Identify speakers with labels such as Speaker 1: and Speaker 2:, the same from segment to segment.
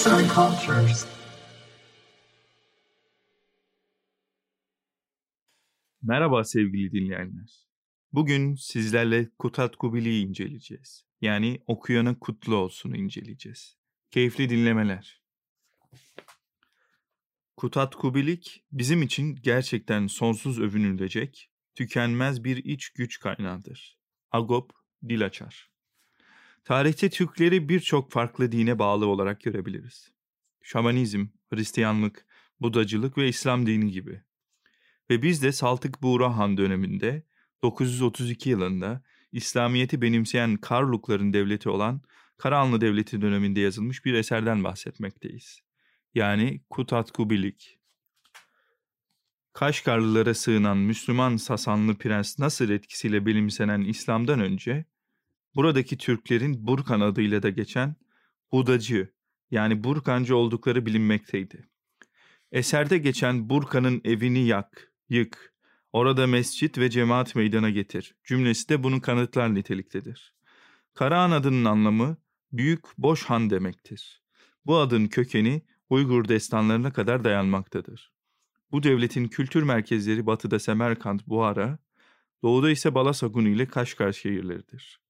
Speaker 1: Arts and Cultures.
Speaker 2: Merhaba sevgili dinleyenler. Bugün sizlerle Kutat Kubili'yi inceleyeceğiz. Yani okuyana kutlu olsunu inceleyeceğiz. Keyifli dinlemeler. Kutat Kubilik bizim için gerçekten sonsuz övünülecek, tükenmez bir iç güç kaynağıdır. Agop dil açar. Tarihte Türkleri birçok farklı dine bağlı olarak görebiliriz. Şamanizm, Hristiyanlık, Budacılık ve İslam dini gibi. Ve biz de Saltık Buğra Han döneminde 932 yılında İslamiyet'i benimseyen Karlukların devleti olan Karahanlı Devleti döneminde yazılmış bir eserden bahsetmekteyiz. Yani Kutat Kubilik. Kaşgarlılara sığınan Müslüman Sasanlı prens Nasır etkisiyle benimsenen İslam'dan önce buradaki Türklerin Burkan adıyla da geçen Budacı yani Burkancı oldukları bilinmekteydi. Eserde geçen Burkan'ın evini yak, yık, orada mescit ve cemaat meydana getir cümlesi de bunu kanıtlar niteliktedir. Karahan adının anlamı büyük boş han demektir. Bu adın kökeni Uygur destanlarına kadar dayanmaktadır. Bu devletin kültür merkezleri batıda Semerkant, Buhara, doğuda ise Balasagun ile Kaşgar şehirleridir.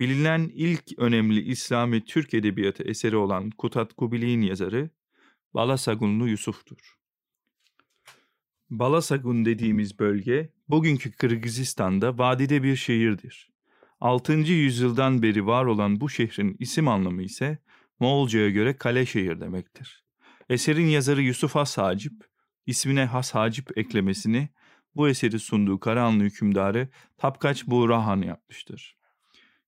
Speaker 2: Bilinen ilk önemli İslami Türk edebiyatı eseri olan Kutat Kubilik'in yazarı Balasagunlu Yusuf'tur. Balasagun dediğimiz bölge bugünkü Kırgızistan'da vadide bir şehirdir. 6. yüzyıldan beri var olan bu şehrin isim anlamı ise Moğolca'ya göre kale şehir demektir. Eserin yazarı Yusuf Has Hacip, ismine Has Hacip eklemesini bu eseri sunduğu Karahanlı hükümdarı Tapkaç Buğrahan yapmıştır.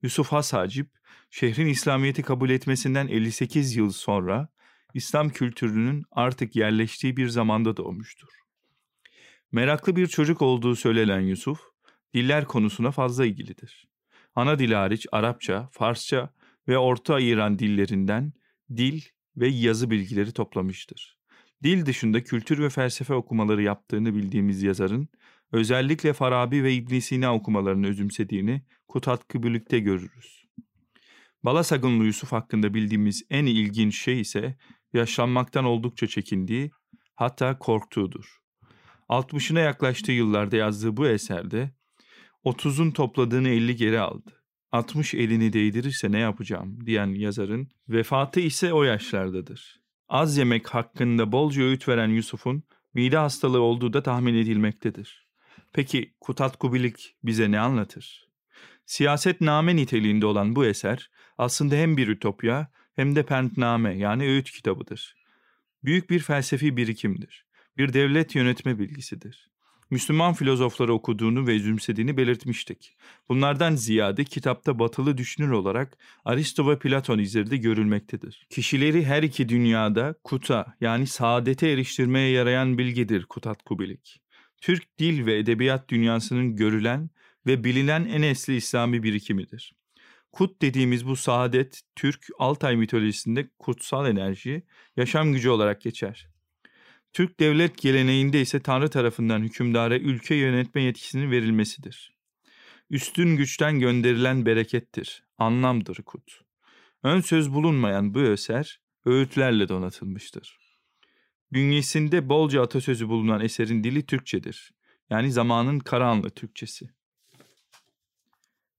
Speaker 2: Yusuf Has Hacip, şehrin İslamiyet'i kabul etmesinden 58 yıl sonra İslam kültürünün artık yerleştiği bir zamanda doğmuştur. Meraklı bir çocuk olduğu söylenen Yusuf, diller konusuna fazla ilgilidir. Ana dili hariç Arapça, Farsça ve Orta İran dillerinden dil ve yazı bilgileri toplamıştır. Dil dışında kültür ve felsefe okumaları yaptığını bildiğimiz yazarın özellikle Farabi ve İbn Sina okumalarını özümsediğini Kutat Kıbülük'te görürüz. Balasagunlu Yusuf hakkında bildiğimiz en ilginç şey ise yaşlanmaktan oldukça çekindiği, hatta korktuğudur. 60'ına yaklaştığı yıllarda yazdığı bu eserde 30'un topladığını 50 geri aldı. 60 elini değdirirse ne yapacağım diyen yazarın vefatı ise o yaşlardadır. Az yemek hakkında bolca öğüt veren Yusuf'un mide hastalığı olduğu da tahmin edilmektedir. Peki Kutat Kubilik bize ne anlatır? Siyaset name niteliğinde olan bu eser aslında hem bir ütopya hem de pentname yani öğüt kitabıdır. Büyük bir felsefi birikimdir. Bir devlet yönetme bilgisidir. Müslüman filozofları okuduğunu ve üzümsediğini belirtmiştik. Bunlardan ziyade kitapta batılı düşünür olarak Aristo ve Platon izleri görülmektedir. Kişileri her iki dünyada kuta yani saadete eriştirmeye yarayan bilgidir Kutat Kubilik. Türk dil ve edebiyat dünyasının görülen ve bilinen en esli İslami birikimidir. Kut dediğimiz bu saadet Türk Altay mitolojisinde kutsal enerji, yaşam gücü olarak geçer. Türk devlet geleneğinde ise Tanrı tarafından hükümdara ülke yönetme yetkisinin verilmesidir. Üstün güçten gönderilen berekettir, anlamdır kut. Ön söz bulunmayan bu eser öğütlerle donatılmıştır. Bünyesinde bolca atasözü bulunan eserin dili Türkçedir. Yani zamanın Karahanlı Türkçesi.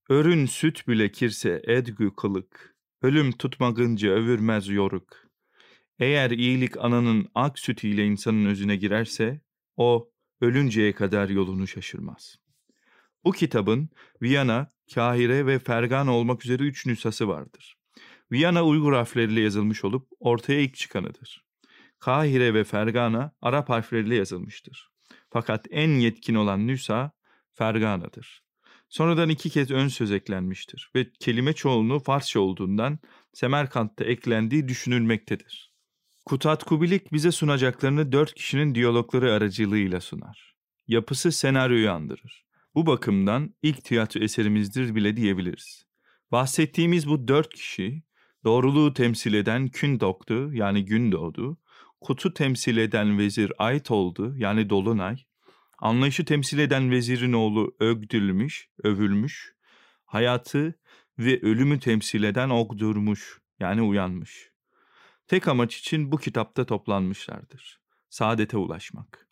Speaker 2: Örün süt bile kirse edgü kılık, ölüm tutmagınca övürmez yoruk. Eğer iyilik ananın ak sütüyle insanın özüne girerse, o ölünceye kadar yolunu şaşırmaz. Bu kitabın Viyana, Kahire ve Fergana olmak üzere üç nüshası vardır. Viyana Uygur harfleriyle yazılmış olup ortaya ilk çıkanıdır. Kahire ve Fergana Arap harfleriyle yazılmıştır. Fakat en yetkin olan nüsa Fergana'dır. Sonradan iki kez ön söz eklenmiştir ve kelime çoğunluğu Farsça olduğundan Semerkant'ta eklendiği düşünülmektedir. Kutat Kubilik bize sunacaklarını dört kişinin diyalogları aracılığıyla sunar. Yapısı senaryoyu andırır. Bu bakımdan ilk tiyatro eserimizdir bile diyebiliriz. Bahsettiğimiz bu dört kişi, doğruluğu temsil eden Kün Doktu yani gün doğdu, Kut'u temsil eden vezir Ayt oldu yani dolunay, anlayışı temsil eden vezirin oğlu Ögdülmüş, övülmüş, hayatı ve ölümü temsil eden Ogdurmuş yani uyanmış. Tek amaç için bu kitapta toplanmışlardır. Saadete ulaşmak.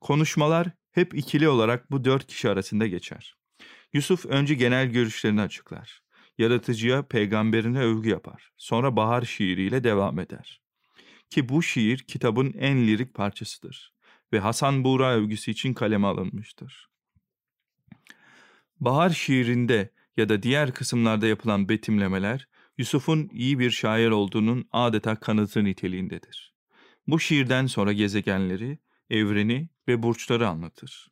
Speaker 2: Konuşmalar hep ikili olarak bu dört kişi arasında geçer. Yusuf önce genel görüşlerini açıklar. Yaratıcıya, peygamberine övgü yapar. Sonra bahar şiiriyle devam eder. Ki bu şiir kitabın en lirik parçasıdır ve Hasan Buğra övgüsü için kaleme alınmıştır. Bahar şiirinde ya da diğer kısımlarda yapılan betimlemeler Yusuf'un iyi bir şair olduğunun adeta kanıtı niteliğindedir. Bu şiirden sonra gezegenleri, evreni ve burçları anlatır.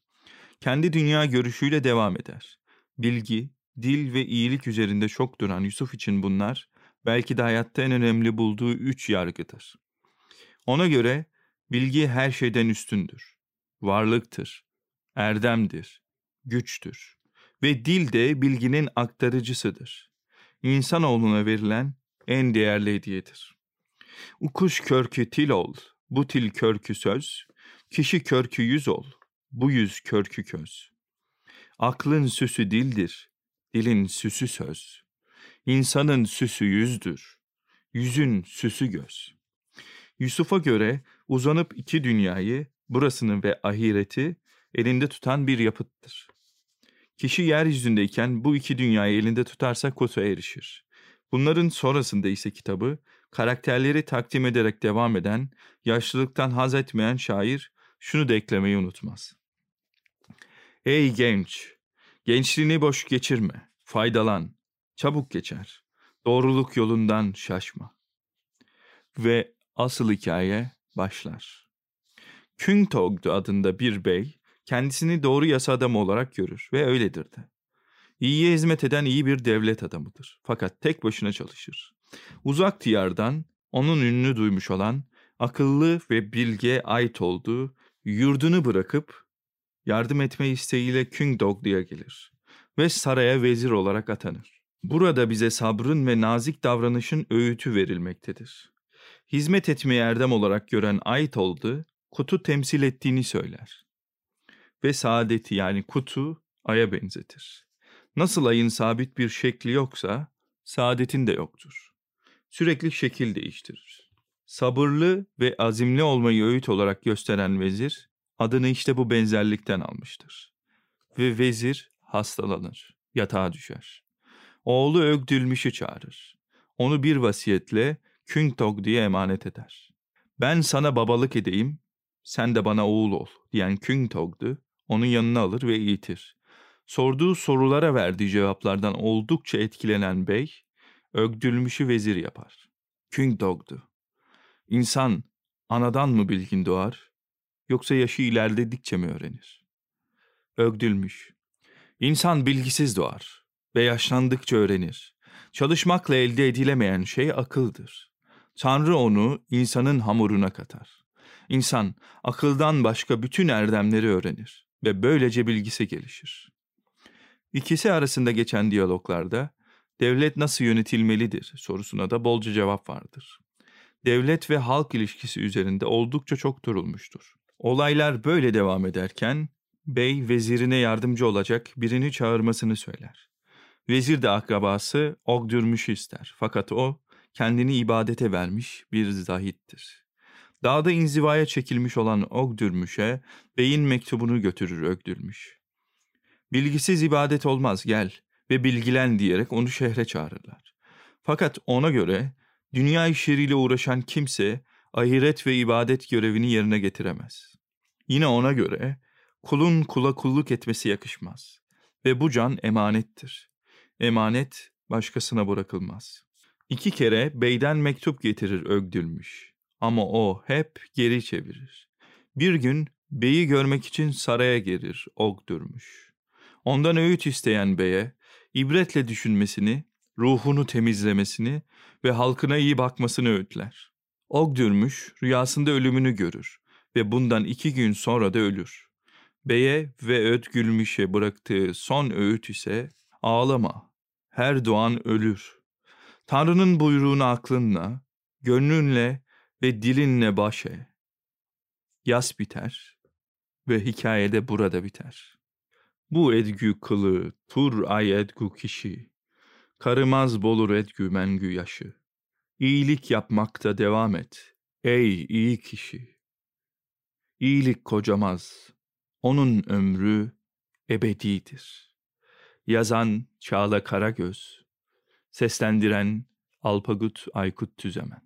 Speaker 2: Kendi dünya görüşüyle devam eder. Bilgi, dil ve iyilik üzerinde çok duran Yusuf için bunlar belki de hayatta en önemli bulduğu üç yargıdır. Ona göre bilgi her şeyden üstündür. Varlıktır, erdemdir, güçtür ve dil de bilginin aktarıcısıdır. İnsanoğluna verilen en değerli hediyedir. Ukuş körkü til ol, bu til körkü söz, kişi körkü yüz ol, bu yüz körkü köz. Aklın süsü dildir, dilin süsü söz. İnsanın süsü yüzdür, yüzün süsü göz. Yusuf'a göre uzanıp iki dünyayı, burasını ve ahireti elinde tutan bir yapıttır. Kişi yeryüzündeyken bu iki dünyayı elinde tutarsa kutuya erişir. Bunların sonrasında ise kitabı karakterleri takdim ederek devam eden, yaşlılıktan haz etmeyen şair şunu da unutmaz. Ey genç! Gençliğini boş geçirme, faydalan, çabuk geçer. Doğruluk yolundan şaşma. Ve asıl hikaye başlar. Küngtog adında bir bey, kendisini doğru yasa adamı olarak görür ve öyledir de. İyiye hizmet eden iyi bir devlet adamıdır. Fakat tek başına çalışır. Uzak diyardan onun ününü duymuş olan, akıllı ve bilge ait olduğu yurdunu bırakıp yardım etme isteğiyle Küngdoglu'ya gelir ve saraya vezir olarak atanır. Burada bize sabrın ve nazik davranışın öğütü verilmektedir. Hizmet etmeyi erdem olarak gören ait oldu, kutu temsil ettiğini söyler. Ve saadeti yani kutu aya benzetir. Nasıl ayın sabit bir şekli yoksa, saadetin de yoktur. Sürekli şekil değiştirir. Sabırlı ve azimli olmayı öğüt olarak gösteren vezir, adını işte bu benzerlikten almıştır. Ve vezir hastalanır, yatağa düşer. Oğlu Ögdülmiş'i çağırır. Onu bir vasiyetle Küngtog diye emanet eder. Ben sana babalık edeyim, sen de bana oğul ol diyen Küngtog'du, onun yanına alır ve eğitir. Sorduğu sorulara verdiği cevaplardan oldukça etkilenen bey, Ögdülmüş'ü vezir yapar. Küngdog'du. İnsan anadan mı bilgin doğar, yoksa yaşı ilerledikçe mi öğrenir? Ögdülmüş. İnsan bilgisiz doğar ve yaşlandıkça öğrenir. Çalışmakla elde edilemeyen şey akıldır. Tanrı onu insanın hamuruna katar. İnsan akıldan başka bütün erdemleri öğrenir ve böylece bilgisi gelişir. İkisi arasında geçen diyaloglarda devlet nasıl yönetilmelidir sorusuna da bolca cevap vardır. Devlet ve halk ilişkisi üzerinde oldukça çok durulmuştur. Olaylar böyle devam ederken bey vezirine yardımcı olacak birini çağırmasını söyler. Vezir de akrabası Ogdürmüş'ü ister fakat o kendini ibadete vermiş bir zahittir. Dağda inzivaya çekilmiş olan Ogdürmüş'e beyin mektubunu götürür Ögdürmüş. Bilgisiz ibadet olmaz gel ve bilgilen diyerek onu şehre çağırırlar. Fakat ona göre dünya işleriyle uğraşan kimse ahiret ve ibadet görevini yerine getiremez. Yine ona göre kulun kula kulluk etmesi yakışmaz ve bu can emanettir. Emanet başkasına bırakılmaz. İki kere beyden mektup getirir Ögdülmüş ama o hep geri çevirir. Bir gün beyi görmek için saraya gelir Ogdürmüş. Ondan öğüt isteyen beye ibretle düşünmesini, ruhunu temizlemesini ve halkına iyi bakmasını öğütler. Ogdürmüş rüyasında ölümünü görür ve bundan iki gün sonra da ölür. Beye ve Ödgülmüş'e bıraktığı son öğüt ise ağlama, her doğan ölür. Tanrı'nın buyruğunu aklınla, gönlünle ve dilinle baş e. Yas biter ve hikaye de burada biter. Bu edgü kılı, tur ay edgü kişi, karımaz bolur edgü mengü yaşı. İyilik yapmakta devam et. Ey iyi kişi. İyilik kocamaz. Onun ömrü ebedidir. Yazan Çağla Karagöz. Seslendiren Alpagut Aykut Tüzemen.